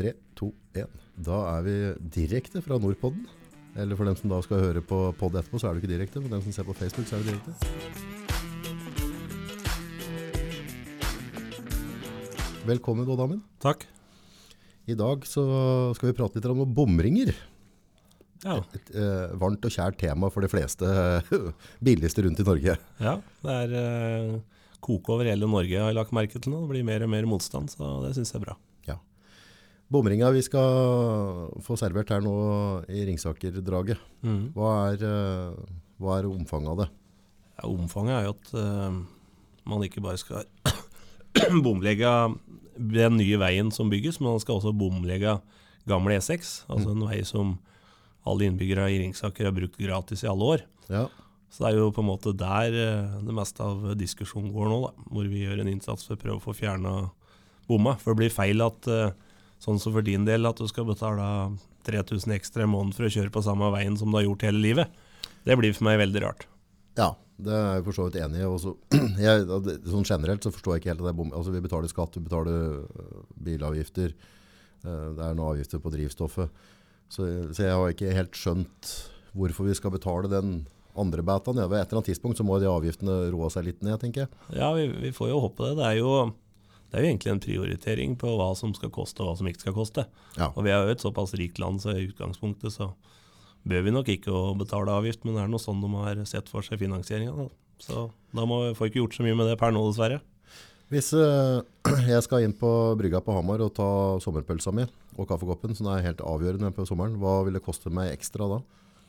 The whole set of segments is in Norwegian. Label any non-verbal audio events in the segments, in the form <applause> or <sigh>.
Tre, to, én. Da er vi direkte fra Nordpodden. Eller for dem som da skal høre på pod etterpå, så er det ikke direkte. For dem som ser på Facebook, så er det direkte. Velkommen, Odd Amund. Takk. I dag så skal vi prate litt om bomringer. Ja. Et eh, varmt og kjært tema for de fleste <laughs> billigste rundt i Norge. ja det er uh, koke over hele Norge, har jeg lagt merke til nå. Det blir mer og mer motstand, så det syns jeg er bra. Bomringa vi skal få servert her nå i Ringsaker-draget. Mm. Hva, eh, hva er omfanget av det? Ja, omfanget er jo at uh, man ikke bare skal <coughs> bomlegge den nye veien som bygges, men man skal også bomlegge gamle E6. Altså en vei som alle innbyggere i Ringsaker har brukt gratis i alle år. Ja, Så det er jo på en måte der eh, det meste av diskusjonen går nå, da, hvor vi gjør en innsats for å prøve å få fjerna bomma. For det blir feil at eh, sånn som for din del, at du skal betale 3000 ekstra i måneden for å kjøre på samme veien som du har gjort hele livet. Det blir for meg veldig rart. ja det er jeg for så vidt enig i. Også, <clears throat> jeg, sånn generelt så forstår jeg ikke helt at det er bom. Altså, vi betaler skatt, vi betaler øh, bilavgifter. øh, Det er noen avgifter på drivstoffet. Så, så jeg har ikke helt skjønt hvorfor vi skal betale den andre betaen. Ved et eller annet tidspunkt så må de avgiftene roe seg litt ned, tenker jeg. Ja, vi, vi får jo håpe det. Det er jo, det er jo egentlig en prioritering på hva som skal koste og hva som ikke skal koste. Ja. Og vi er jo et såpass rikt land, så i utgangspunktet så bør vi nok ikke å betale avgift, men det er noe sånn de har sett for seg finansieringa. Så da må vi får ikke gjort så mye med det per nå, dessverre. Hvis øh, <clears throat> jeg skal inn på brygga på Hamar og ta sommerpølsa mi og kaffekoppen, som er helt avgjørende på sommeren, hva vil det koste meg ekstra da?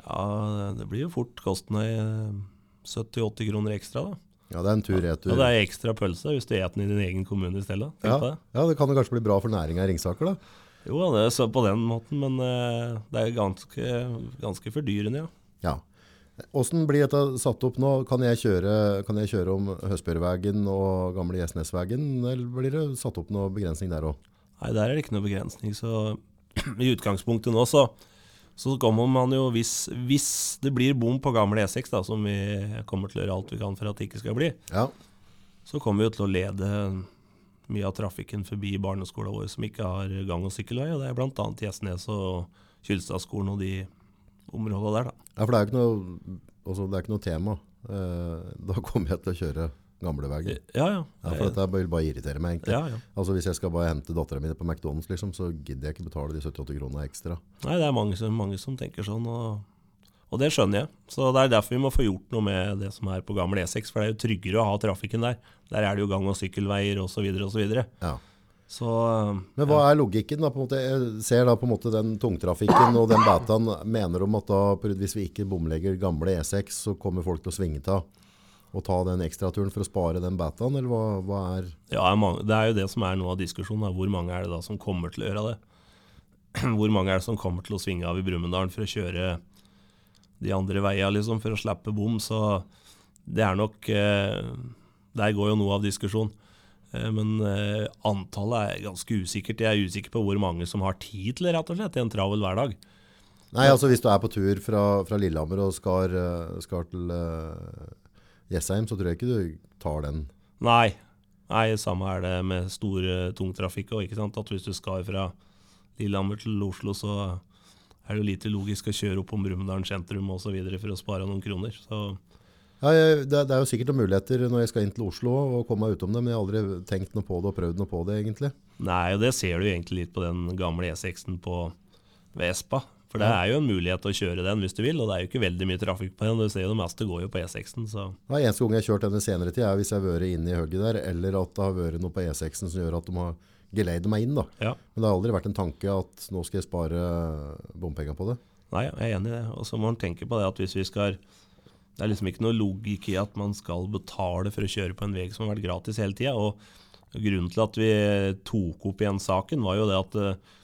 Ja, det blir jo fort kostende eh, 70-80 kroner ekstra, da. Ja, det er en tur retur. Og det er ekstra pølse hvis du spiser den i din egen kommune i stedet. Ja, ja, det kan jo kanskje bli bra for næringa i Ringsaker, da. Jo, det er så på den måten, men eh, det er ganske, ganske fordyrende, ja. Ja. Hvordan blir dette satt opp nå? Kan jeg kjøre, kan jeg kjøre om Høstbjørvegen og gamle Gjesnesvegen, eller blir det satt opp noe begrensning der òg? Nei, der er det ikke noe begrensning. Så <clears throat> i utgangspunktet nå, så, så kommer man jo hvis, hvis det blir bom på gamle E6, da, som vi kommer til å gjøre alt vi kan for at det ikke skal bli, Ja. så kommer vi jo til å lede mye av trafikken forbi barneskolen vår som ikke har gang- og sykkelvei. Og det er bl.a. Gjesnes og Kylstadskolen og de områdene der, da. ja, for det er jo ikke noe, altså, det er ikke noe tema. Eh, da kommer jeg til å kjøre gamleveien. Ja, ja. Ja, for dette vil bare irritere meg, egentlig. ja, ja. Altså Hvis jeg skal bare hente dattera mi på McDonald's, liksom, så gidder jeg ikke betale de 78 kronene ekstra. Nei, det er mange, som- mange som tenker sånn, og, og det skjønner jeg. Så det er derfor vi må få gjort noe med det som er på gammel E6, for det er jo tryggere å ha trafikken der. Der er det jo gang- og sykkelveier osv. osv. Ja. Så Men hva er logikken? da på en måte? Jeg ser da på en måte den tungtrafikken og den bataen mener om at da, hvis vi ikke bomlegger gamle E6, så kommer folk til å svinge av og ta den ekstraturen for å spare den betaen, eller hva, hva er ja, det er jo det som er noe av diskusjonen. Da. Hvor mange er det da som kommer til å gjøre det? <clears throat> Hvor mange er det som kommer til å svinge av i Brumunddal for å kjøre de andre veiene, liksom, for å slippe bom? Så det er nok eh, Der går jo noe av diskusjonen. Eh, Men eh, antallet er ganske usikkert. Jeg er usikker på hvor mange som har tid til rett og slett, i en travel hverdag. Nei, altså hvis du er på tur fra, fra Lillehammer og skal, skal til Jessheim, så tror jeg ikke du tar den. Nei. Nei, samme er det med stor eh, tungtrafikk òg, hvis du skal fra Lillehammer til Oslo, så er det jo lite logisk å kjøre opp om Brumunddal sentrum osv. for å spare noen kroner. Så Ja, jeg, det, det er jo sikkert noen muligheter når jeg skal inn til Oslo og komme meg utom det, men jeg har aldri tenkt noe på det og prøvd noe på det, egentlig. Nei, og det ser du egentlig litt på den gamle E6-en på Vespa. For det er jo en mulighet til å kjøre den hvis du vil, og det er jo ikke veldig mye trafikk på den. Du ser jo det meste går jo på E6-en, så Ja, eneste gang jeg har kjørt denne senere tid er hvis jeg har vært inne i hugget der, eller at det har vært noe på E6-en som gjør at de har geleidet meg inn. da. ja. Men det har aldri vært en tanke at nå skal jeg spare bompenger på det. Nei, jeg er enig i det. Og så må man tenke på det at hvis vi skal Det er liksom ikke noe logikk i at man skal betale for å kjøre på en vei som har vært gratis hele tida. Og grunnen til at vi tok opp igjen saken, var jo det at eh,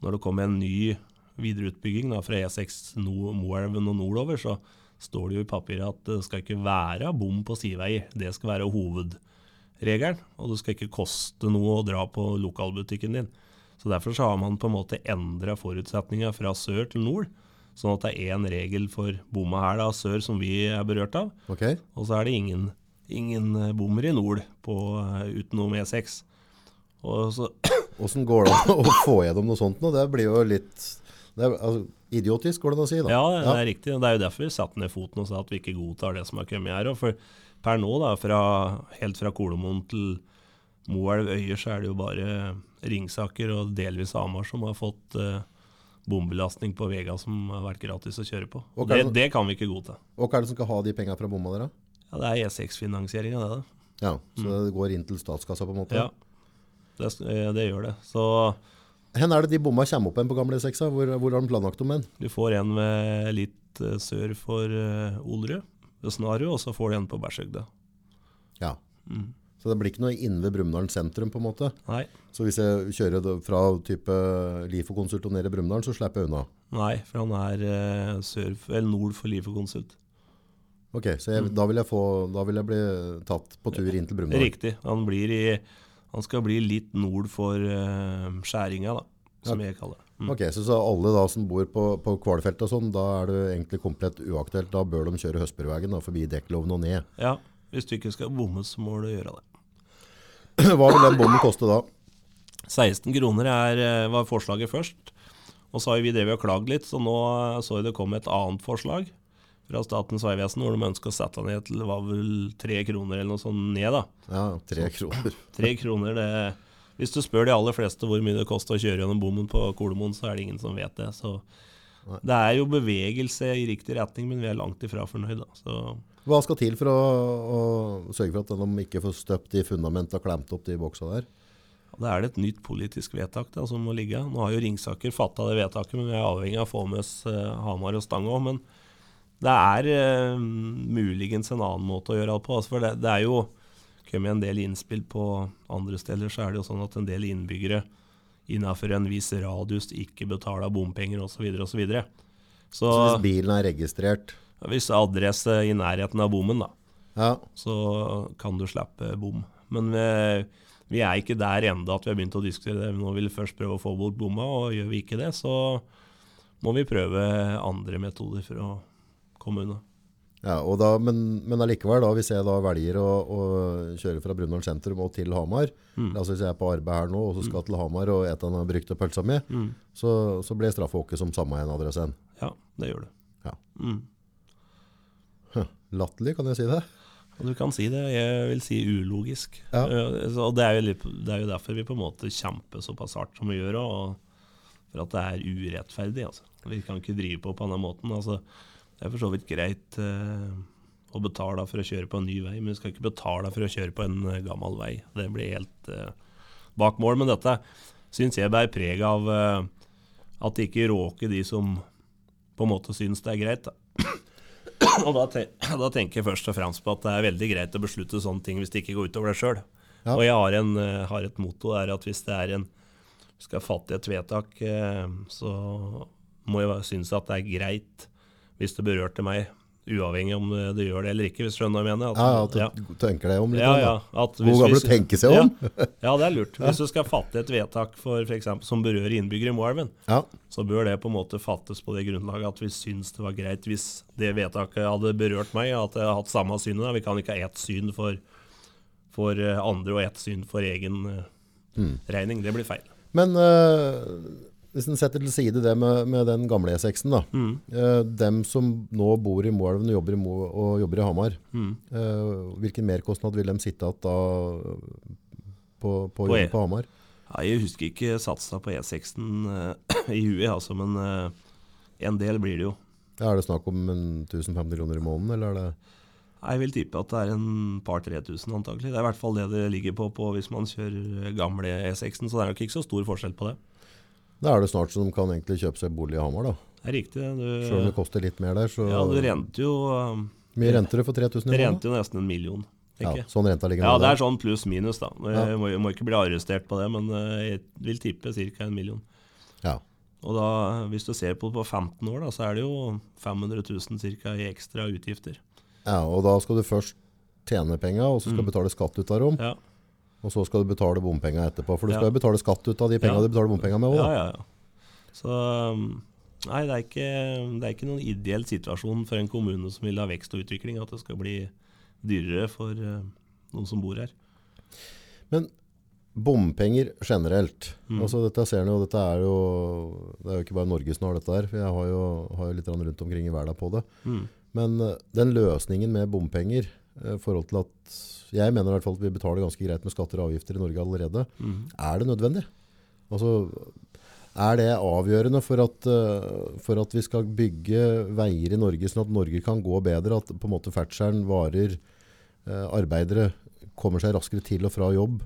når det kom en ny videreutbygging da, fra E6 no, Moelven og nordover, så står det jo i papiret at det skal ikke være bom på sideveier. Det skal være hovedregelen, og det skal ikke koste noe å dra på lokalbutikken din. Så Derfor så har man på en måte endra forutsetninga fra sør til nord. Sånn at det er én regel for bomma her da, sør som vi er berørt av, Okay. og så er det ingen, ingen eh, bommer i nord på, eh, utenom E6. Åssen går det an å få gjennom noe sånt nå? Det blir jo litt det er, altså, Idiotisk, går det å si. da. Ja, det er riktig. Det er jo derfor vi satte ned foten og sa at vi ikke godtar det som har kommet her. Og for per nå, da, fra, helt fra Kolomoen til Moelv Øyer, så er det jo bare Ringsaker og delvis Hamar som har fått uh, bombelastning på Vega som har vært gratis å kjøre på. Det, det- det kan vi ikke godta. Og hva er det som skal ha de penga fra bomma der, da? Ja, det er E6-finansieringa, det. da. Ja, Så det går inn til statskassa, på en måte? Mm. Ja, det, eh, det gjør det. Så Hvor er det de bomma kommer opp igjen på gamle E6? Hvor, hvor har de planlagt om den? du får en ved litt eh, sør for uh, Olerud, ved Snarud, og så får du en på Bærsøgda. Ja. Mm. Så det blir ikke noe inne ved Brumunddal sentrum, på en måte? Nei, Så hvis jeg kjører fra type Lifo-konsult og ned i Brumunddal, så slipper jeg unna? nei, for han er eh, sør, eller nord for Lifekonsult. Ok, så jeg, da, vil få, da vil jeg bli tatt på tur inn til Brumunddal? Riktig. Han, blir i, han skal bli litt nord for uh, skjæringa, da, som jeg kaller det. Mm. Ok, så, så alle da som bor på, på Kvalfeltet og sånn, da er det egentlig komplett uaktuelt. Da bør de kjøre Høspervegen da, forbi Dekkloven og ned. Ja, hvis du ikke skal bomme, så må du gjøre det. <clears throat> Hva vil den bommen koste da? 16 kroner er, eh, var forslaget først. Og så har vi drevet og klagd litt, så nå eh, så jeg det kom et annet forslag fra Statens vegvesen hvor de ønsker å sette ned til var vel tre kroner eller noe sånt ned. da. Ja, tre kroner. <laughs> Tre kroner, det Hvis du spør de aller fleste hvor mye det koster å kjøre gjennom bommen på Kolomoen, så er det ingen som vet det. Så det er jo bevegelse i riktig retning, men vi er langt ifra fornøyd. da. Så Hva skal til for å, å sørge for at de ikke får støpt i fundamentet og klemt opp de boksa der? Da er det et nytt politisk vedtak da, som må ligge. Nå har jo Ringsaker fatta det vedtaket, men vi er avhengig av å få med oss eh, Hamar og Stang òg. Men det er uh, muligens en annen måte å gjøre alt på. Altså, for det, det er jo kommet en del innspill på andre steder, så er det jo sånn at en del innbyggere innenfor en viss radius ikke betaler bompenger osv. osv. Så, så Så hvis bilen er registrert hvis adresse i nærheten av bommen, da, Ja, så kan du slippe bom. Men vi, vi er ikke der enda at vi har begynt å diskutere det. Nå vil vi først prøve å få bort bomma, og gjør vi ikke det, så må vi prøve andre metoder for å komme unna. ja og da, men, men allikevel, da, hvis jeg da velger å, å kjøre fra Brunholm sentrum og til Hamar, Mm. altså hvis jeg er på arbeid her nå og så skal til Hamar og et av den brukte pølsa mi, Mm. så, så blir straffeåket som samme en adressen. Ja, det gjør det. Ja. Mm. Latterlig, kan jeg si det? Du kan si det. Jeg vil si ulogisk. Ja. Eh, Og det er, jo litt, det er jo derfor vi på en måte kjemper såpass hardt som vi gjør, og for at det er urettferdig. Altså. Vi kan ikke drive på på denne måten. Altså, det er for så vidt greit eh, å betale for å kjøre på en ny vei, men vi skal ikke betale for å kjøre på en eh, gammel vei. Det blir helt eh, bak mål. Men dette syns jeg bærer preg av eh, at det ikke råker de som på en måte syns det er greit. Da. <coughs> Og da, te da tenker jeg først og fremst på at det er veldig greit å beslutte sånne ting hvis det ikke går utover deg sjøl. Ja. Og jeg har, en, eh, har et motto er at hvis det er en skal fatte et vedtak, eh, så må jeg synes at det er greit hvis det berørte meg, uavhengig om det, gjør det eller ikke, hvis du skjønner hva jeg mener. At, Ja, at du tenker deg om litt. ja, ja, at hvis, Hvor gammel du tenker seg om. Ja, <laughs> ja, det er lurt. Hvis du skal fatte et vedtak for, for eksempel, som berører innbyggere i Moelven, Ja. så bør det på en måte fattes på det grunnlaget at vi syns det var greit hvis det vedtaket hadde berørt meg, at jeg hadde hatt samme synet. Vi kan ikke ha ett syn for, for eh, andre og ett syn for egen eh, Mm. regning. Det blir feil. Men eh, hvis en setter til side det med, med den gamle E6-en, da. Mm. Eh, dem som nå bor i Moelven og jobber i, Mo og jobber i Hamar, Mm. eh, hvilken merkostnad vil de sitte igjen da på, på, På E- på Hamar? Ja, jeg husker ikke satsa på E6-en eh, <clears throat> i huet, altså, men eh, en del blir det jo. Ja, er det snakk om en 1500 kroner i måneden, eller er det Jeg vil tippe at det er en par 3000 antagelig. Det er i hvert fall det det ligger på, på hvis man kjører gamle E6-en, så det er nok ikke så stor forskjell på det. Da er det snart så de kan egentlig kjøpe seg bolig i Hamar, da. Det er riktig. Du, Selv om det koster litt mer der, så ja, du renter jo um, Mye renter du for 3000 i Det måneden? renter jo nesten en million, Ja, sånn renta ligger Ja, det er sånn pluss-minus, da. Jeg må, jeg må ikke bli arrestert på det, men eh, jeg vil tippe ca. en million. Ja. Og da, hvis du ser på det på 15 år, da, så er det jo 500 000 ca. i ekstra utgifter. ja, og da skal du først tjene penga, og så skal du Mm. betale skatt ut av dem, Ja, og så skal du betale bompenger etterpå. For du skal jo betale skatt ut av de pengene du betaler bompenger med òg, ja, ja. ja. Så um, Nei, det er, ikke, det er ikke noen ideell situasjon for en kommune som vil ha vekst og utvikling, at det skal bli dyrere for eh, noen som bor her. Men Bompenger generelt. Mm. Altså dette ser jo, dette er jo Det er jo ikke bare Norge som har dette her. For jeg har jo, har jo litt rundt omkring i verden på det. Mm. Men eh, den løsningen med bompenger forhold til at Jeg mener i hvert fall at vi betaler ganske greit med skatter og avgifter i Norge allerede. Mm. Er det nødvendig? Altså, er det avgjørende for at, eh, for at vi skal bygge veier i Norge sånn at Norge kan gå bedre? At på en måte ferdselen varer, eh, arbeidere kommer seg raskere til og fra jobb?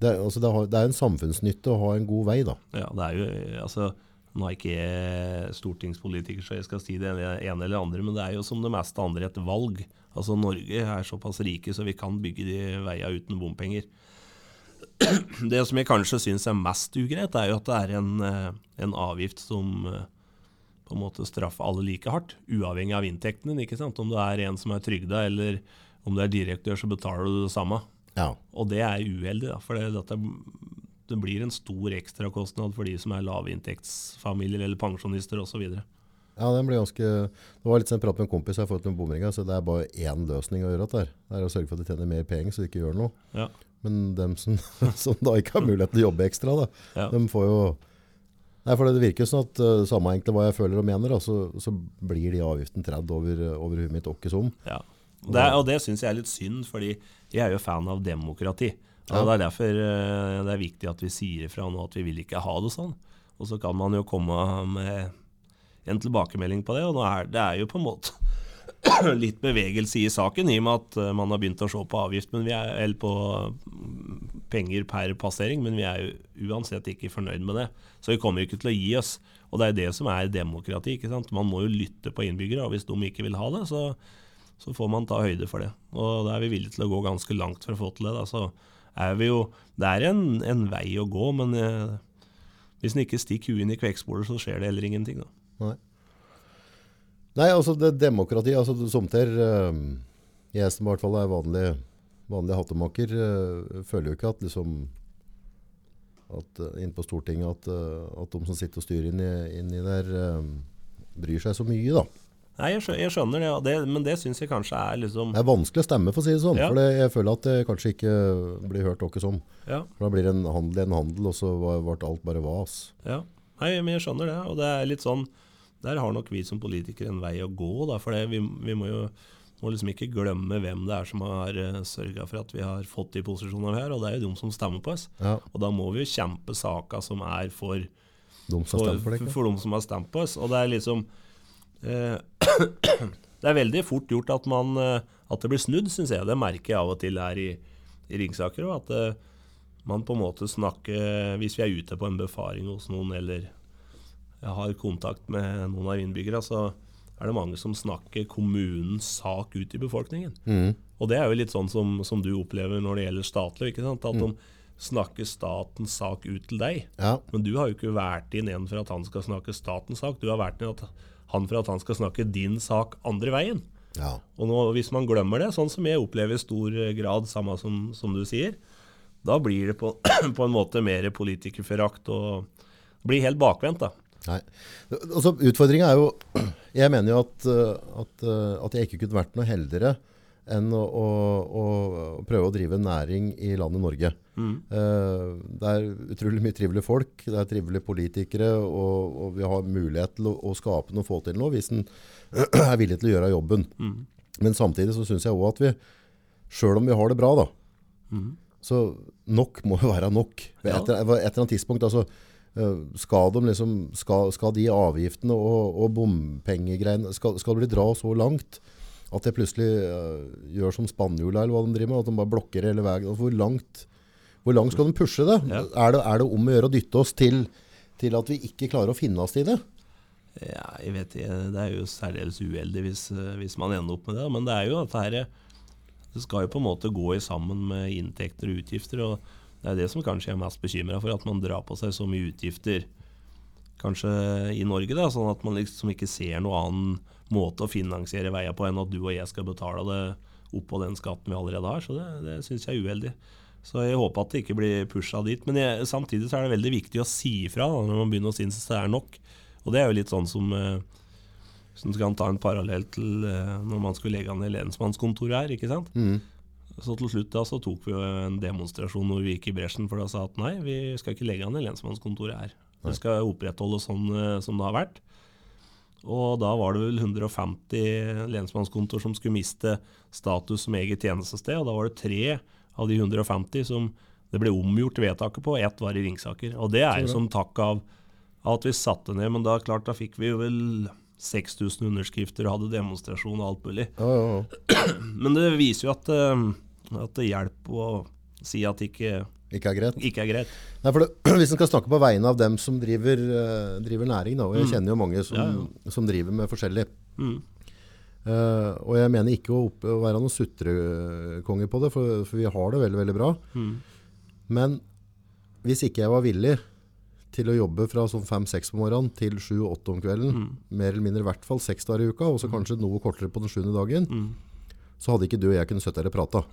Det, altså, det er en samfunnsnytte å ha en god vei, da. Ja, det er jo altså Nå er ikke jeg stortingspolitiker, så jeg skal si det ene eller andre, men det er jo som det meste andre et valg. Altså Norge er såpass rike så vi kan bygge de veiene uten bompenger. Det som jeg kanskje syns er mest ugreit, er jo at det er en, eh, en avgift som eh, på en måte straffer alle like hardt, uavhengig av inntekten din. ikke sant? Om du er en som er trygda, eller om du er direktør, så betaler du det samme. Ja. Og det er uheldig, da, for det, dette, det blir en stor ekstrakostnad for de som er lavinntektsfamilier eller pensjonister osv. Ja, det, blir ganske, Det var litt sånn prat med en kompis jeg har fått med bomringer, så det er bare én løsning å gjøre det der. Det er å sørge for at de tjener mer penger, så de ikke gjør noe. Ja. Men dem som, <laughs> som da ikke har mulighet til å jobbe ekstra, da, Ja. de får jo Nei, for Det virker sånn at uh, samme egentlig hva jeg føler og mener, da, så, så blir de avgiften tredd over, over huet mitt åkke som. Ja. Det og det syns jeg er litt synd, fordi jeg er jo fan av demokrati. Ja. Det er derfor eh, det er viktig at vi sier ifra nå at vi vil ikke ha det sånn. Og så kan man jo komme med en tilbakemelding på det, og er, det er jo på en måte <coughs> litt bevegelse i saken, i og med at eh, man har begynt å se på avgift, men vi er, eller på mm, penger per passering, men vi er jo uansett ikke fornøyd med det. Så vi kommer jo ikke til å gi oss. Og det er det som er demokrati. ikke sant? Man må jo lytte på innbyggere, og hvis de ikke vil ha det, så, så får man ta høyde for det. Og da er vi villige til å gå ganske langt for å få til det. Da. Så er vi jo Det er en, en vei å gå, men eh, hvis en ikke stikker huet inn i kvekksporet, så skjer det heller ingenting. Da. Nei. Nei, altså det demokrati, altså somter uh, Jeg som i hvert fall er vanlig, vanlig hattemaker, uh, føler jo ikke at liksom at uh, inne på Stortinget at, uh, at de som sitter og styrer inni, inn der, uh, bryr seg så mye, da. Nei, jeg skjønner, jeg skjønner det, det, men det syns jeg kanskje er liksom Det er vanskelig å stemme, for å si det sånn. Ja. For det, jeg føler at det kanskje ikke blir hørt åkke som. Ja. For da blir det en handel i en handel, og så ble alt bare vas. Ja, Nei, men jeg skjønner det. Og det er litt sånn Der har nok vi som politikere en vei å gå. Da, for vi, vi må jo må liksom ikke glemme hvem det er som har uh, sørga for at vi har fått de posisjonene vi har, og det er jo de som stemmer på oss. Ja, Og da må vi jo kjempe saka som er for, de som for, for for, de som har stemt på oss. Og det er liksom eh, <coughs> Det er veldig fort gjort at, man, eh, at det blir snudd, syns jeg. Det merker jeg av og til her i, i ringsaker. At eh, man på en måte snakker Hvis vi er ute på en befaring hos noen, eller jeg har kontakt med noen av innbyggerne, så er det mange som snakker kommunens sak ut i befolkningen. Mm. Og det er jo litt sånn som, som du opplever når det gjelder statlig. ikke sant? At Mm. de snakker statens sak ut til deg. Ja, Men du har jo ikke vært inn en for at han skal snakke statens sak. Du har vært inn at han for at han skal snakke din sak andre veien. ja. Og nå, hvis man glemmer det, sånn som jeg opplever i stor grad, samme som, som du sier, da blir det på, <clears throat> på en måte mer politikerforakt og blir helt bakvendt, da. Nei. Altså, Utfordringa er jo <clears throat> Jeg mener jo at, uh, at, uh, at jeg ikke kunne vært noe heldigere enn å, å, å prøve å drive næring i landet Norge. Uh, det er utrolig mye trivelige folk, det er trivelige politikere, og, og vi har mulighet til å, å skape noe og få til noe hvis en <clears throat> er villig til å gjøre jobben. Men samtidig så syns jeg òg at vi, sjøl om vi har det bra, da, så nok må jo være nok. Ved et, et eller annet tidspunkt, altså, eh, skal, de liksom, skal, skal de avgiftene og, og bompengegreiene skal, skal de dra så langt at det plutselig uh, gjør som spanjola eller hva de driver med, at de bare blokker hele veien. Altså, hvor, langt, hvor langt skal de pushe det? Ja. Er det? Er det om å gjøre å dytte oss til, til at vi ikke klarer å finne oss i det? Ja, jeg vet ikke, Det er jo særdeles uheldig hvis, eh, hvis man ender opp med det. Men det er jo at her Det skal jo på en måte gå i sammen med inntekter og utgifter. og Det er det som kanskje jeg er mest bekymra for, at man drar på seg så mye utgifter kanskje i Norge. da, Sånn at man liksom ikke ser noe annen måte å finansiere veier på enn at du og jeg skal betale det oppå den skatten vi allerede har. Så det, det syns jeg er uheldig. Så jeg håper at det ikke blir pusha dit. Men jeg, samtidig så er det veldig viktig å si ifra da, når man begynner å synes det er nok. Og det er jo litt sånn som eh, Hvis man skal ta en parallell til eh, når man skulle legge ned lensmannskontoret her. ikke sant? Så til slutt da så tok vi jo en demonstrasjon hvor vi gikk i bresjen for da sa at nei, vi skal ikke legge ned lensmannskontoret her. Vi skal opprettholde sånn eh, som det har vært. Og da var det vel 150 lensmannskontor som skulle miste status som eget tjenestested. Og da var det tre av de 150 som det ble omgjort vedtaket på. Ett var i Ringsaker. Og det er jo som takk av, at vi satte ned. Men da klart, da fikk vi jo vel 6000 underskrifter og hadde demonstrasjon og alt mulig. Ja, ja, ja. <clears throat> Men det viser jo at, eh, at det hjelper å si at ikke, Ikke er greit. ikke er greit. Nei, det, <clears throat> Hvis en skal snakke på vegne av dem som driver, uh, driver næring, da, og jeg kjenner jo mange som, ja, Ja, som driver med forskjellig Mm. uh, Og jeg mener ikke å, opp, å være noen sutrekonge på det, for, for vi har det veldig, veldig bra. Mm. Men hvis ikke jeg var villig til å jobbe fra sånn fem-seks på morgenen til sju-åtte om kvelden, Mm. mer eller mindre i hvert fall seks dager i uka, og så kanskje noe kortere på den sjuende dagen, Mm. så hadde ikke du og jeg kunnet sitte her og prata.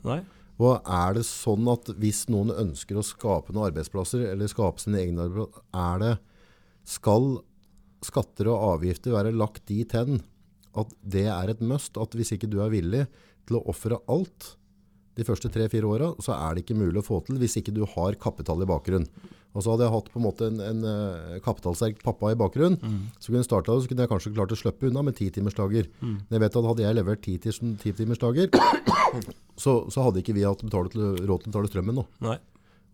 Og er det sånn at hvis noen ønsker å skape noen arbeidsplasser, eller skape sine egne arbeidsplasser, er det Skal skatter og avgifter være lagt dit hen at det er et must? At hvis ikke du er villig til å ofre alt de første tre-fire åra, så er det ikke mulig å få til hvis ikke du har kapital i bakgrunn. Og så hadde jeg hatt på en måte en, en eh, kapitalsterk pappa i bakgrunn, så kunne jeg starta så kunne jeg kanskje klart å slippe unna med titimersdager. Men jeg vet at hadde jeg levert titimersdager, <coughs> så, så hadde ikke vi hatt råd til å betale strømmen nå. Nei.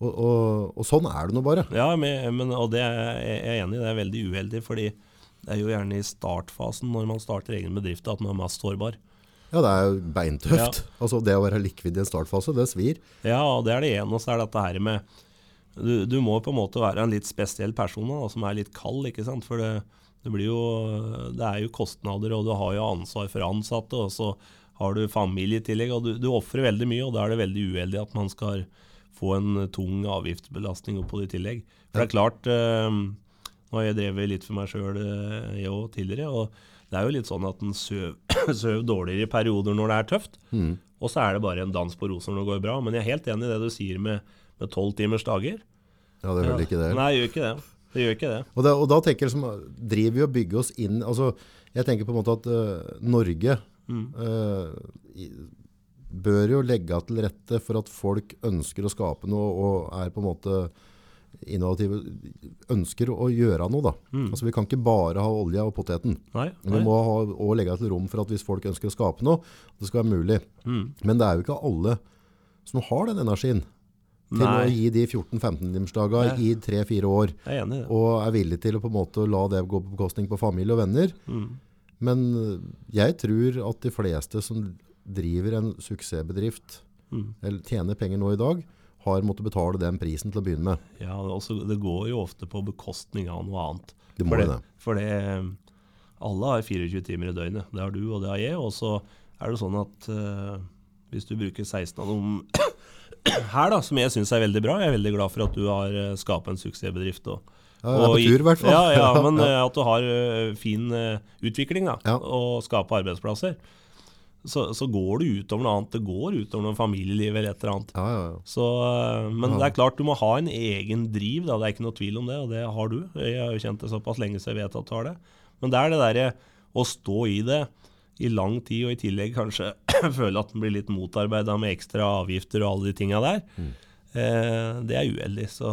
Og, og, og sånn er det nå bare. Ja, men, men, og det er jeg enig i. Det er veldig uheldig, fordi det er jo gjerne i startfasen når man starter egen bedrift at man er mest sårbar. Ja, det er jo beintøft. Altså Det å være likvid i en startfase, det svir. Ja, det er det ene. Og så er dette her med du, du må på en måte være en litt spesiell person da, som er litt kald, ikke sant. For det, det blir jo Det er jo kostnader, og du har jo ansvar for ansatte, og så har du familie i tillegg. Og du, du ofrer veldig mye, og da er det veldig uheldig at man skal få en tung avgiftsbelastning oppå det i tillegg. For det er klart eh, Nå har jeg drevet litt for meg sjøl, jeg tidligere. og det er jo litt sånn at en søv <coughs> dårligere i perioder når det er tøft. Og så er det bare en dans på roser når det går bra. Men jeg er helt enig i det du sier med tolv timers dager. Ja, det er vel ikke det. Nei, det gjør ikke det. Det gjør ikke det. Og, da, og da tenker jeg som, driver vi og bygger oss inn altså, Jeg tenker på en måte at uh, Norge øh, i, bør jo legge til rette for at folk ønsker å skape noe og er på en måte innovative, ønsker å gjøre noe. da. Altså Vi kan ikke bare ha olja og poteten. Nei, Vi må ha, og legge til rom for at hvis folk ønsker å skape noe, det skal være mulig. Mm. Men det er jo ikke alle som har den energien til å gi de 14-15-timersdager Nei. i 3-4 år Jeg er enig det. og er villig til å på en måte la det gå på bekostning på familie og venner. Mm. Men jeg tror at de fleste som driver en suksessbedrift, Mm. eller tjener penger nå i dag, har måttet betale den prisen til å begynne med. Ja, også, det går jo ofte på bekostning av noe annet. Det må for det, det. for det Alle har 24 timer i døgnet. Det har du, og det har jeg. Og så er det sånn at uh, hvis du bruker 16 av dem her, da, som jeg syns er veldig bra Jeg er veldig glad for at du har uh, skapa en suksessbedrift. Og, Ja, jeg er på tur i hvert fall. <laughs> Ja, ja, men eh, at du har eh, fin eh, utvikling da, og skaper arbeidsplasser. Så, så går det utover noe annet. Det går utover noe familieliv eller et eller annet. Ja, ja, ja. Så, eh, men det er klart du må ha en egen driv, da. det er ikke noe tvil om det, og det har du. Jeg har jo kjent det såpass lenge så jeg vet at du har det. Men det er det derre å stå i det i lang tid, og i tillegg kanskje <clears throat> føle at den blir litt motarbeida med ekstra avgifter og alle de tinga der, Mm. eh, det er uheldig. Så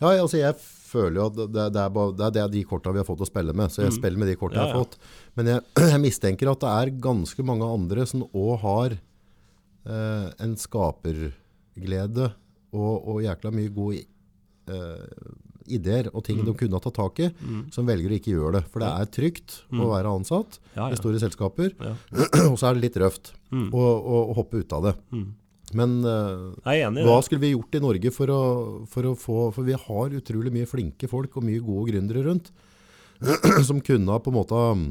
Ja, altså jeg føler jo at det, det, er, bare, det, er, det er de korta vi har fått å spille med, så jeg spiller med de korta ja, Ja, jeg har fått. Men jeg, <clears throat> jeg mistenker at det er ganske mange andre som òg har eh, en skaperglede og, og jækla mye god eh, ideer og ting de kunne tatt tak i, som velger å ikke gjøre det. For det er trygt å være ansatt ja, i store selskaper, Ja. <clears throat> og så er det litt røft Mm. å, å, hoppe ut av det. Mm. Men uh, hva skulle vi gjort i Norge for å, for å få For vi har utrolig mye flinke folk og mye gode gründere rundt <clears throat> som kunne ha på en måte um,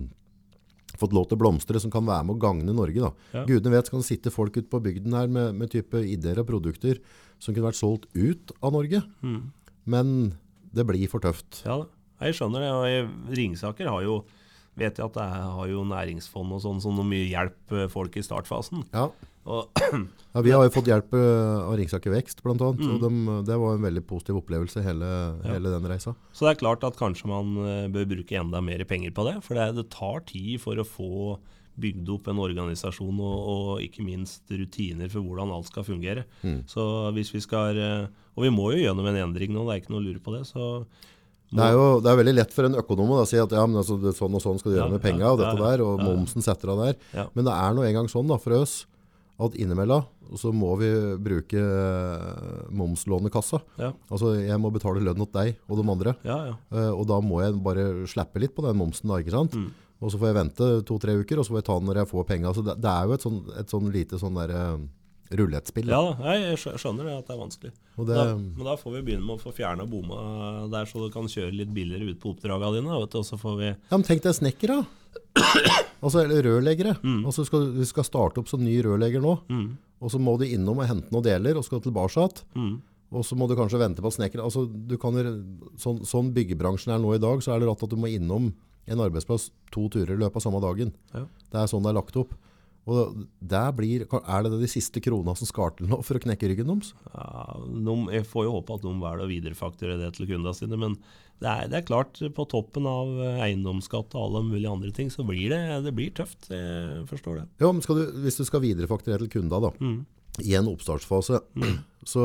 fått lov til å blomstre, som kan være med å gagne Norge. Ja. Gudene vet, kan sitte folk ute på bygden her med, med type ideer og produkter som kunne vært solgt ut av Norge. Mm. Men det blir for tøft. Ja, jeg skjønner det. Og Ringsaker har jo vet jeg at det har jo næringsfond og sånn som noe mye hjelp eh, folk i startfasen. Ja. Og, <clears throat> Ja, vi har jo fått hjelp eh, av Ringsaker Vekst, annet. Mm. Og dem, det var en veldig positiv opplevelse, hele, hele den reisa. så det er klart at kanskje man eh, bør bruke enda mer penger på det. For det, det tar tid for å få bygd opp en organisasjon og, og ikke minst rutiner for hvordan alt skal fungere. Så hvis vi skal eh, Og vi må jo gjennom en endring nå, det er ikke noe å lure på det. Så Det er jo det er veldig lett for en økonom å si at ja, men altså, sånn og sånn skal du gjøre Ja, med penga og dette der, og momsen setter av der. Ja. Men det er nå engang sånn da, for oss at innimellom så må vi bruke eh, momslånekassa. ja, Altså jeg må betale lønn til deg og de andre, ja. ja. eh, og da må jeg bare slappe litt på den momsen da, ikke sant? Mm. Og så får jeg vente to-tre uker, og så får jeg ta den når jeg får penga. Det, det er jo et sånn, et sånn lite sånn der uh, rullettspill. da. Ja, jeg skjønner at det er vanskelig. Det, Da, men da får vi begynne med å få fjerna bomma der, så du kan kjøre litt billigere ut på oppdraga dine. Vet du, og så får vi Ja, men tenk deg snekker da. <coughs> Altså, eller rørleggere. Mm. Altså, skal, vi skal starte opp som ny rørlegger nå, mm, og så må du innom og hente noen deler, og skal tilbake igjen. mm, Og så må du kanskje vente på snekker altså, kan, sånn, sånn byggebransjen er nå i dag, så er det rart at du må innom en arbeidsplass to turer i løpet av samme dagen. Ja. Det er sånn det er lagt opp. Og blir, er det de siste krona som skal til nå for å knekke ryggen deres? ja, de, Jeg får jo håpe at de velger å viderefakturere det til kundene sine. Men det er, det er klart, på toppen av eiendomsskatt og alle mulige andre ting, så blir det, det blir tøft. Jeg forstår det. Ja, men du, hvis du skal viderefakturere til kundene da, Mm. i en oppstartsfase, så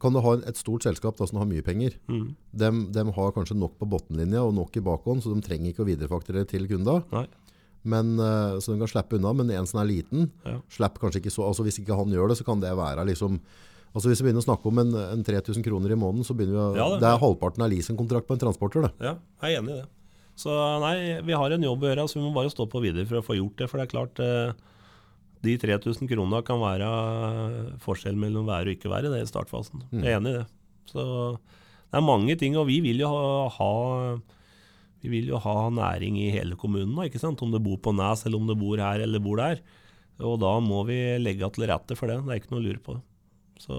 kan du ha et stort selskap da, som har mye penger. Mm. De, har kanskje nok på bottenlinja og nok i bakhånd, så de trenger ikke å viderefakturere til kunda. Nei. Men, eh, så de kan slippe unna, men en som er liten, Ja. slipper kanskje ikke så, altså hvis ikke han gjør det, så kan det være liksom, altså hvis vi begynner å snakke om en, en 3000 kroner i måneden, så begynner vi å, Ja, det- det, er halvparten av leasingkontrakt på en transporter det. Ja, jeg er enig i det. Så nei, vi har en jobb å gjøre, så vi må bare stå på videre for å få gjort det. For det er klart, eh, de 3000 kronene kan være forskjell mellom være og ikke være det i startfasen. Jeg er enig i det. Så det er mange ting, og vi vil jo ha, ha vi vil jo ha næring i hele kommunen, ikke sant? om du bor på Nes, eller om du bor her eller bor der. Og da må vi legge til rette for det. Det er ikke noe å lure på. Så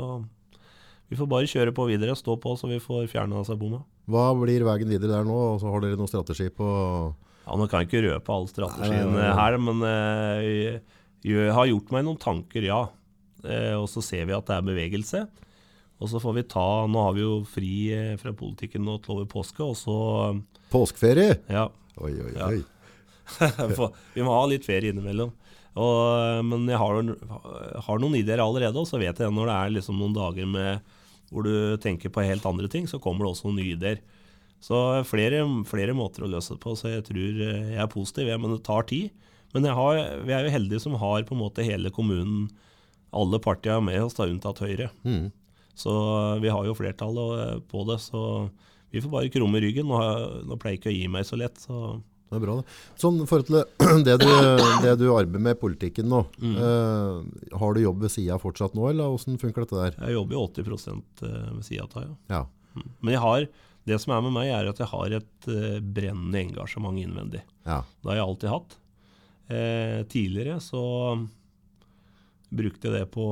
vi får bare kjøre på videre, stå på så vi får fjerna disse bomma. Hva blir veien videre der nå? Og så har dere noen strategi på... Ja, Nå kan jeg ikke røpe nei, nei. her, men eh, jeg, har gjort meg noen tanker, ja. Eh, og så ser vi at det er bevegelse. Og så får vi ta Nå har vi jo fri eh, fra politikken nå til over påske, og så Påskeferie? Ja. Oi, oi, oi. <laughs> Ja. vi må ha litt ferie innimellom. Og, men jeg har, har noen ideer allerede, og så vet jeg når det er liksom noen dager med, hvor du tenker på helt andre ting, så kommer det også noen nye ideer. Så flere, flere måter å løse det på, så jeg tror eh, jeg er positiv, men det tar tid. Men har, vi er jo heldige som har på en måte hele kommunen, alle partiene med oss, da, unntatt Høyre. Mm. Så vi har jo flertallet eh, på det, så vi får bare krumme ryggen. Nå, nå pleier jeg ikke å gi meg så lett, så Det er bra det. Sånn forhold til <clears throat> det du, det du arbeider med i politikken nå, Mm. eh, har du jobb ved sida fortsatt nå, eller hvordan funker dette der? Jeg jobber jo 80 ved sida av, ja. Ja. Men jeg har, det som er med meg, er at jeg har et eh, brennende engasjement innvendig. Ja. Det har jeg alltid hatt. Eh, tidligere så brukte jeg det på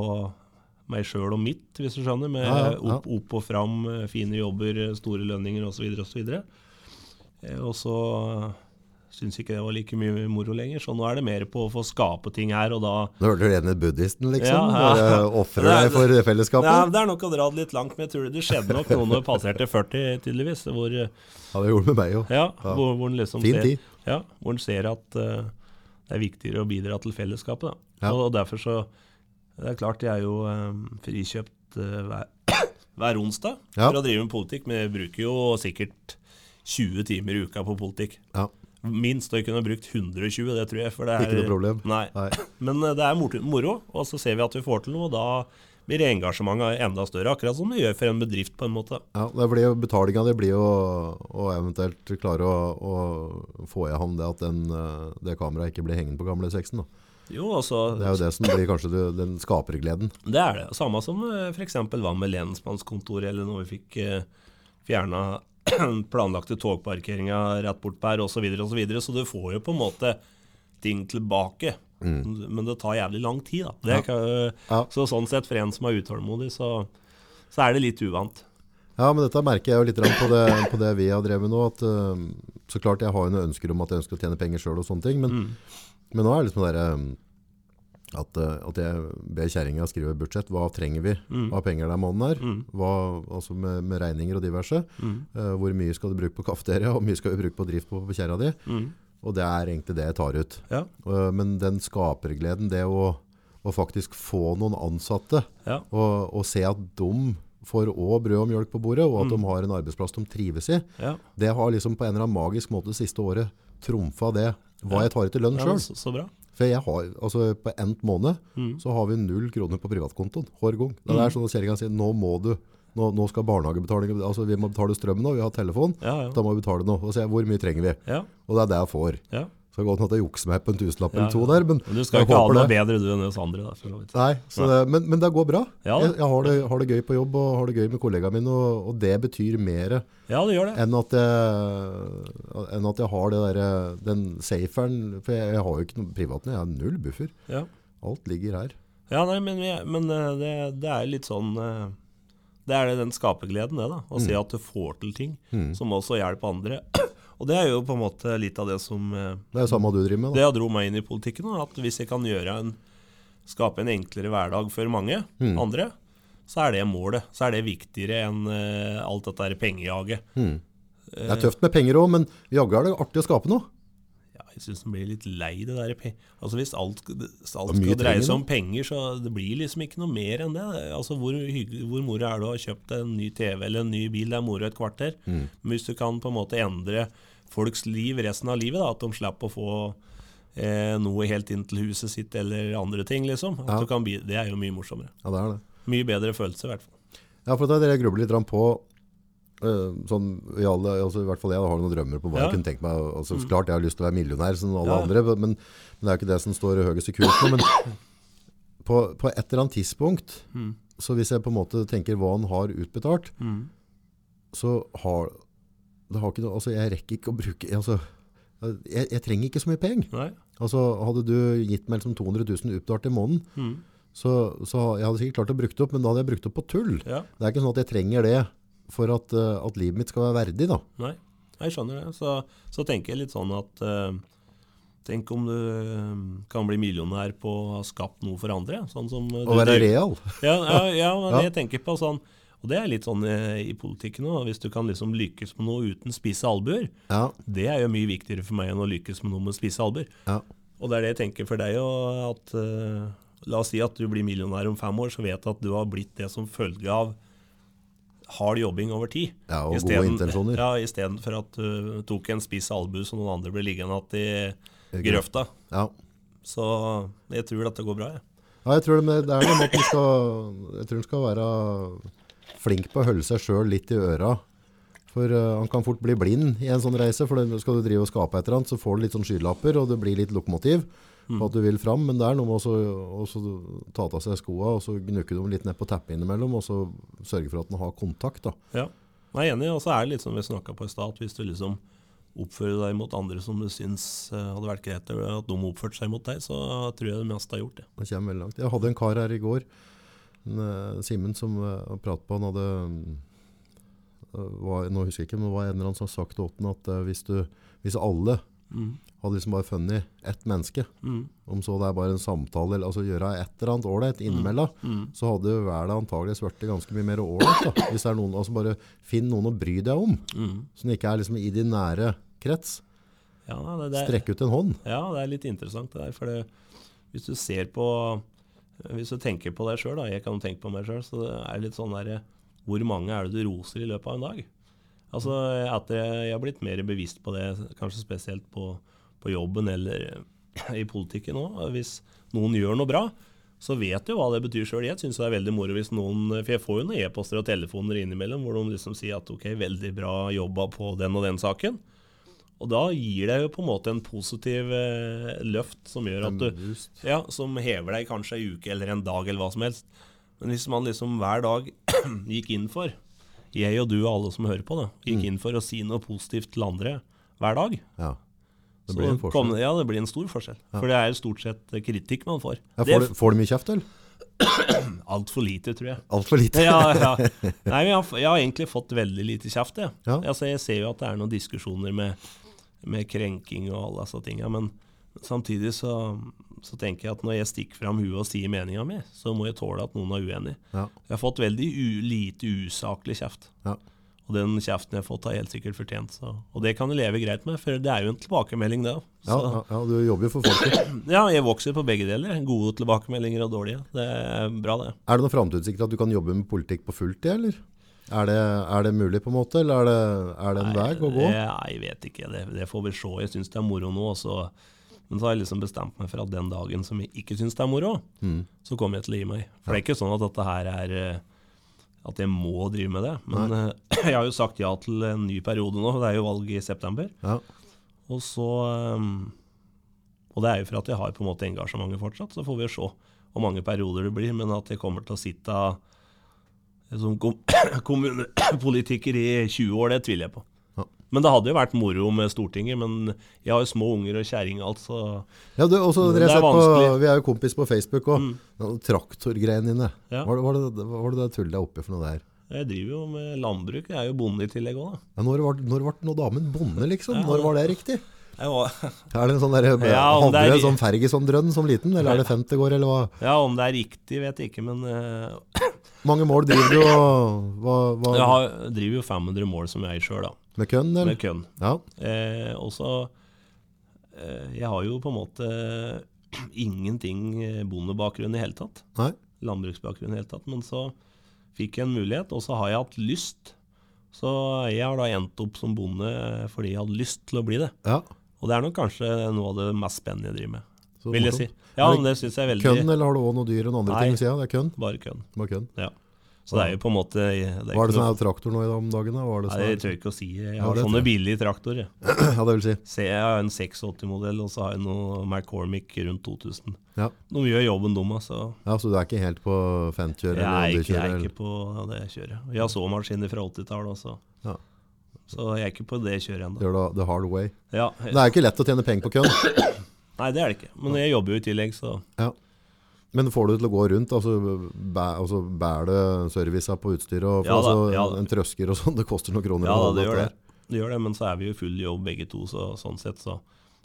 meg sjøl og mitt, hvis du skjønner. Med Ja, ja, ja. Opp, opp og fram, eh, fine jobber, eh, store lønninger osv. osv. Og så syns ikke det var like mye moro lenger, så nå er det mer på å få skape ting her og da Nå hørte du rene buddhisten, liksom. Ja, ja. Ofre deg for Nei, fellesskapet. det er nok å dra det litt langt, men jeg tror det skjedde nok noe når jeg passerte 40, tydeligvis. Hvor, Ja, det gjorde det med meg òg. ja, Ja. hvor, hvor en liksom Fin ser, ja, ser at eh, det er viktigere å bidra til fellesskapet. Ja. Og, og derfor så Det er klart, jeg er jo eh, frikjøpt eh, hver, <clears throat> hver onsdag Ja. for å drive med politikk, men jeg bruker jo sikkert 20 timer i uka på politikk. Ja. Minst, og jeg kunne brukt 120, det tror jeg. For det er, Ikke noe problem. Nei. Nei. Men eh, det er moro, og så ser vi at vi får til noe, og da blir engasjementet enda større. Akkurat som det gjør for en bedrift, på en måte. Ja, det blir jo, Betalinga det blir jo å eventuelt klare å, å få i havn det at den, eh, det kameraet ikke blir hengende på gamle seksen. Da. Jo, altså Det er jo det som blir kanskje det, den skapergleden. Det er det. Samme som f.eks. hva med lensmannskontoret, eller når vi fikk eh, fjerna <clears throat> planlagte togparkeringa rett bort på her, osv., osv. Så, videre, så du får jo på en måte ting tilbake. Men det tar jævlig lang tid, da. Det Mm. Ja. kan, Ja. Så sånn sett, for en som er utålmodig, så, så er det litt uvant. Ja, men dette merker jeg jo litt på det, på det vi har drevet nå. At, eh, så klart jeg har jo noen ønsker om at jeg ønsker å tjene penger sjøl og sånne ting. Men, Mm. men nå er det liksom det derre at, at jeg ber kjerringa skrive budsjett. Hva trenger vi Mm. av penger den måneden her? Mm. Hva, altså med, med regninger og diverse. Mm. Uh, hvor mye skal du bruke på kafeteria, og hvor mye skal du bruke på drift på, på kjerra di? Mm. Og det er egentlig det jeg tar ut. Ja. Men den skapergleden, det å, å faktisk få noen ansatte, Ja. og, og se at de får også brød og mjølk på bordet, og at Mm. de har en arbeidsplass de trives i, Ja. det har liksom på en eller annen magisk måte det siste året trumfa det hva jeg tar ut i lønn sjøl. så, så. For jeg har, altså på endt måned Mm. så har vi null kroner på privatkontoen hver gang. Det er sånn at kjerringa sier nå må du, nå, nå skal barnehagebetaling, altså vi må betale strømmen nå, vi har telefon, da må vi betale noe. Og se hvor mye trenger vi? ja. Og det er det jeg får. ja. Så godt at jeg jukser meg på en tusenlapp eller to der, men Men du skal ikke ha det. bedre du enn oss andre. Da. Nei, så det, men, men det går bra. Ja, jeg jeg har, det, har det gøy på jobb og har det gøy med kollegaene mine, og, og det betyr mer ja, det det. enn at jeg, enn at jeg har det der, den saferen. For jeg, jeg har jo ikke noe privaten, jeg har null buffer. Ja. Alt ligger her. Ja, nei, men, men eh, det, det er litt sånn eh, Det er det den skapergleden, det. da Å se at du får til ting Mm. som også hjelper andre. <clears throat> Og det er jo på en måte litt av det som eh, Det er samme du driver med. Det Da. har dro meg inn i politikken. At hvis jeg kan en, skape en enklere hverdag for mange Mm. andre, så er det målet. Så er det viktigere enn uh, alt dette pengejaget. Mm. Det er tøft med penger òg, men jaggu er det artig å skape noe. Jeg syns den blir litt lei det der Altså Hvis alt, alt skal dreie seg om penger, så det blir liksom ikke noe mer enn det. Altså Hvor, hvor moro er det å ha kjøpt en ny TV eller en ny bil? Det er moro et kvarter. Mm. Men hvis du kan på en måte endre folks liv resten av livet, da, at de slipper å få eh, noe helt inn til huset sitt eller andre ting, liksom. Ja. du kan, det er jo mye morsommere. Ja, det er det. Mye bedre følelse, i hvert fall. Ja, for det er det jeg grubler litt på. Eh, sånn, i, alle, altså, I hvert fall jeg har noen drømmer på hva Ja. jeg kunne tenkt meg. Altså, mm. Klart jeg har lyst til å være millionær som alle Ja. andre, men, men det er jo ikke det som står høyest i kursen. Men <coughs> på, på et eller annet tidspunkt, Mm. så hvis jeg på en måte tenker hva han har utbetalt, Mm. så har det har ikke noe, altså jeg rekker ikke å bruke altså, jeg, jeg trenger ikke så mye penger. Altså, hadde du gitt meg liksom 200 000 utbetalt i måneden, Mm. så, så jeg hadde sikkert klart å bruke det opp, men da hadde jeg brukt det opp på tull. Ja. Det er ikke sånn at jeg trenger det for at, eh, at livet mitt skal være verdig. Da. Nei, jeg skjønner det. Så, så tenker jeg litt sånn at uh, Tenk om du eh, kan bli millionær på å ha skapt noe for andre. Sånn som Å være real. <laughs> Ja, ja, ja <laughs> men Ja. jeg tenker på sånn Og det er litt sånn i politikken òg. Hvis du kan liksom lykkes med noe uten spisse albuer, Ja, det er jo mye viktigere for meg enn å lykkes med noe med spisse albuer. ja. Og det er det jeg tenker for deg òg, eh, La oss si at du blir millionær om fem år, så vet du at du har blitt det som følge av hard jobbing over tid. ja og gode intensjoner. Ja, istedenfor at du tok en spiss albue så noen andre ble liggende igjen i grøfta. Ja. Så jeg tror dette går bra, jeg. ja, jeg tror det, det er noe med at du skal, jeg tror man skal være flink på å holde seg sjøl litt i øra. For uh, han kan fort bli blind i en sånn reise, for det- skal du drive og skape et eller annet, så får du litt sånn skylapper, og det blir litt lokomotiv på at du vil fram, men det er noe med å ta av seg skoa, og så gnukke dem litt ned på teppet innimellom, og så sørge for at den har kontakt. Da. Ja, jeg er enig. Og så er det litt som vi snakka på i stad, hvis du liksom oppfører deg mot andre som du syns eh, hadde vært greit at de oppførte seg mot deg, så tror jeg det meste har gjort det. Det kommer veldig langt. Jeg hadde en kar her i går, eh, Simen, som jeg pratet på, han hadde, eh, var, nå husker jeg ikke, men det var en eller annen som har sagt til Åtten at eh, hvis, du, hvis alle Mm. hadde liksom bare funnet ett menneske, Mm. om så det er bare en samtale, eller altså gjøre et eller annet ålreit innimellom, Mm. så hadde verden antakeligvis blitt ganske mye mer ålreit. Hvis det er noen, altså bare finn noen å bry deg om, Mm. som ikke er liksom i din nære krets. Ja, det, det, Strekk ut en hånd. ja, det er litt interessant det der. For det, hvis du ser på Hvis du tenker på deg sjøl, jeg kan tenke på meg sjøl, så det er litt sånn derre Hvor mange er det du roser i løpet av en dag? Altså, Etter jeg har blitt mer bevisst på det, kanskje spesielt på, på jobben eller i politikken òg. Hvis noen gjør noe bra, så vet du hva det betyr sjøl. Jeg syns det er veldig moro hvis noen For jeg får jo noen e-poster og telefoner innimellom hvor de liksom sier at ok, veldig bra jobba på den og den saken. Og da gir det jo på en måte en positiv eh, løft som gjør at du ja, som hever deg kanskje ei uke eller en dag eller hva som helst. Men hvis man liksom hver dag <clears throat> gikk inn for, jeg og du og alle som hører på, da, gikk inn for å si noe positivt til andre hver dag, Ja. Det blir en kom, ja, det blir en stor forskjell. For det er stort sett kritikk man får. Ja, får, du, får du mye kjeft, eller? <clears throat> er altfor lite, tror jeg. Altfor lite. ja, <laughs> ja. Nei, jeg, har, jeg har egentlig fått veldig lite kjeft. Jeg. Ja. Altså, jeg ser jo at det er noen diskusjoner med, med krenking og alle disse tinga, men samtidig så, så tenker jeg at når jeg stikker fram huet og sier meninga mi, så må jeg tåle at noen er uenig. Ja. Jeg har fått veldig lite usaklig kjeft. Ja. Og den kjeften jeg har fått, har helt sikkert fortjent. Så. Og det kan jeg leve greit med, for det er jo en tilbakemelding, det òg. Ja, ja, ja, du jobber jo for folket. <clears throat> Ja, jeg vokser på begge deler. Gode tilbakemeldinger og dårlige. Det er bra, det. Er det noen framtidsutsikter at du kan jobbe med politikk på fulltid, eller? Er det, er det mulig, på en måte, eller er det, er det en vei å gå? Nei, jeg vet ikke. Det, det får vi se. Jeg syns det er moro nå. Så, men så har jeg liksom bestemt meg for at den dagen som jeg ikke syns det er moro, Mm. så kommer jeg til å gi meg. For det er ikke sånn at dette her er eh, At jeg må drive med det. Men Nei. <clears throat> jeg har jo sagt ja til en ny periode nå. Det er jo valg i september. Ja. Og så eh, Og det er jo for at jeg har på en måte engasjementet fortsatt. Så får vi jo se hvor mange perioder det blir. Men at jeg kommer til å sitte som kom <clears throat> kommunepolitiker i 20 år, det tviler jeg på. Men det hadde jo vært moro med Stortinget. Men jeg har jo små unger og kjerring alt, så Ja, du, også, Det er ser på, vanskelig. vi er jo kompis på Facebook òg. Mm. Traktorgreiene dine. Ja. Hva var det var det det tullet deg oppi for noe der? jeg driver jo med landbruk. Jeg er jo bonde i tillegg òg, da. Ja, når, var, ble nå damen bonde, liksom? Ja, Når var det riktig? Var, <laughs> Er det en sånn der, Ja, Hadde du en sånn Ferguson-drønn som liten, eller er det 50 år, eller hva? ja, om det er riktig, vet jeg ikke, men uh... mange mål driver du, og hva, hva, jeg har, driver jo 500 mål som jeg eier sjøl, da. Med kønn, eller? Med kønn. Ja, Eh, og så eh, Jeg har jo på en måte <clears throat> ingenting eh, bondebakgrunn i hele tatt. nei, Landbruksbakgrunn i hele tatt. Men så fikk jeg en mulighet, og så har jeg hatt lyst. Så jeg har da endt opp som bonde fordi jeg hadde lyst til å bli det. ja. Og det er nok kanskje noe av det mest spennende jeg driver med, Så vil jeg si. Ja, det men det synes jeg er veldig Kønn, eller har du også noe dyr enn andre Nei. ting ved sida? Det er kønn? Bare kønn. Bare kønn. Ja. Så det er jo på en måte det er det sånn noe- traktor nå i om dagen? da? Hva er det Nei, jeg tør ikke å si. Jeg Ja, har det sånne billige traktorer. <clears throat> Ja, det vil si. Se, jeg har en 86-modell, og så har jeg noe McCormick rundt 2000. Ja. De gjør jobben, de, altså. ja, så du er ikke helt på femtkjøret? Jeg jeg er ikke på det kjøret. Jeg har såmaskiner fra 80-tallet også. Ja. Så jeg er ikke på det kjøret ennå. Gjør det the hard way. Ja, Det er jo ikke lett å tjene penger på kønn. nei, det er det ikke. Men jeg jobber jo i tillegg, så Men får du det til å gå rundt? Altså, bæ, altså Bærer det servicen på utstyret? Og, Ja da, altså, ja. En trøsker og sånn, det koster noen kroner? Ja da, det gjør det. det gjør det. Men så er vi jo full jobb begge to, så sånn sett så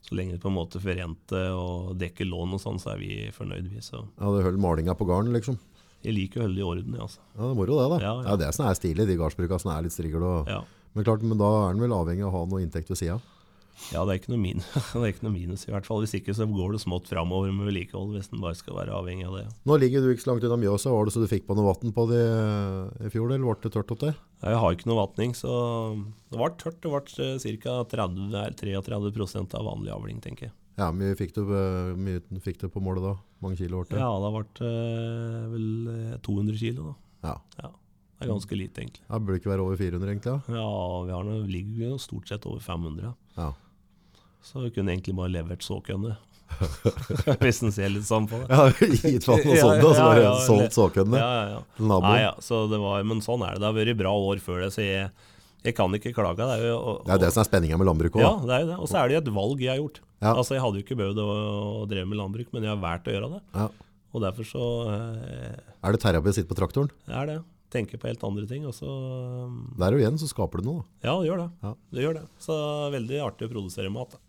så lenge det på en måte forrenter og dekker lån og sånn, så er vi fornøyd, vi. Så Ja, det holder malinga på garden, liksom. jeg liker å holde det i orden, jeg, altså. Ja, det er moro det, da. Ja, Ja, ja. Det er som er stilig, de gardsbruka som er litt strigel. Og... Ja. Men klart, men da er den vel avhengig av å ha noe inntekt ved sida? Ja, det er ikke noe, minus, <laughs> det er ikke noe minus, i hvert fall. Hvis ikke så går det smått framover med vedlikehold, hvis den bare skal være avhengig av det. Nå ligger du ikke så langt unna Mjøsa. Var det så du fikk på noe vann på det i fjor, eller ble det tørt opp der? Jeg har ikke noe vatning, så det ble tørt. Det ble ca. 33 av vanlig avling, tenker jeg. Ja, mye fikk du, eh, mye fikk du på målet da? Mange kilo ble det? Ja, det ble eh, vel eh, 200 kilo, da. Ja. Ja, det er ganske lite, egentlig. Ja, burde ikke være over 400 egentlig, ja. Ja, vi har noe, ligger jo stort sett over 500. Ja. Så kunne egentlig bare levert såkønne. <laughs> Hvis en ser litt sånn på det. Ja, gitt vann og Ja, sånt, da, så bare solgt såkønne til naboen. Nei, ja, så det var, men sånn er det. Det har vært bra år før det, så jeg, jeg kan ikke klage. Det er jo og, Det er det som er spenninga med landbruk Ja, det er jo det. Og så er det jo et valg jeg har gjort. Ja. Altså, Jeg hadde jo ikke behøvd å, å dreve med landbruk, men jeg har valgt å gjøre det. Ja. Og derfor så eh, Er det terapi å sitte på traktoren? Det er det. Tenke på helt andre ting. Og så Der og igjen så skaper du noe. Ja, det gjør det. Ja. Det gjør det. Så veldig artig å produsere mat. Da.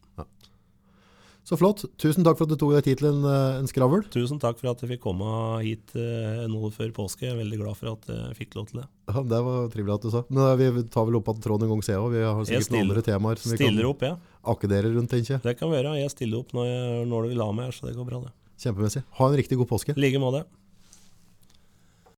Så flott. Tusen takk for at du tok deg tid til en, eh, en skravl. Tusen takk for at jeg fikk komme hit eh, nå før påske. Jeg er veldig glad for at jeg fikk lov til det. Ja, det var trivelig at du sa. Men eh, vi tar vel opp at tråden en gang ser òg. Vi har sikkert sikkert noen andre temaer som vi kan opp, ja. akkedere rundt, tenker jeg. Det kan være. Jeg stiller opp når, jeg, når du vil ha meg så det går bra, det. Kjempemessig. Ha en riktig god påske. I like måte.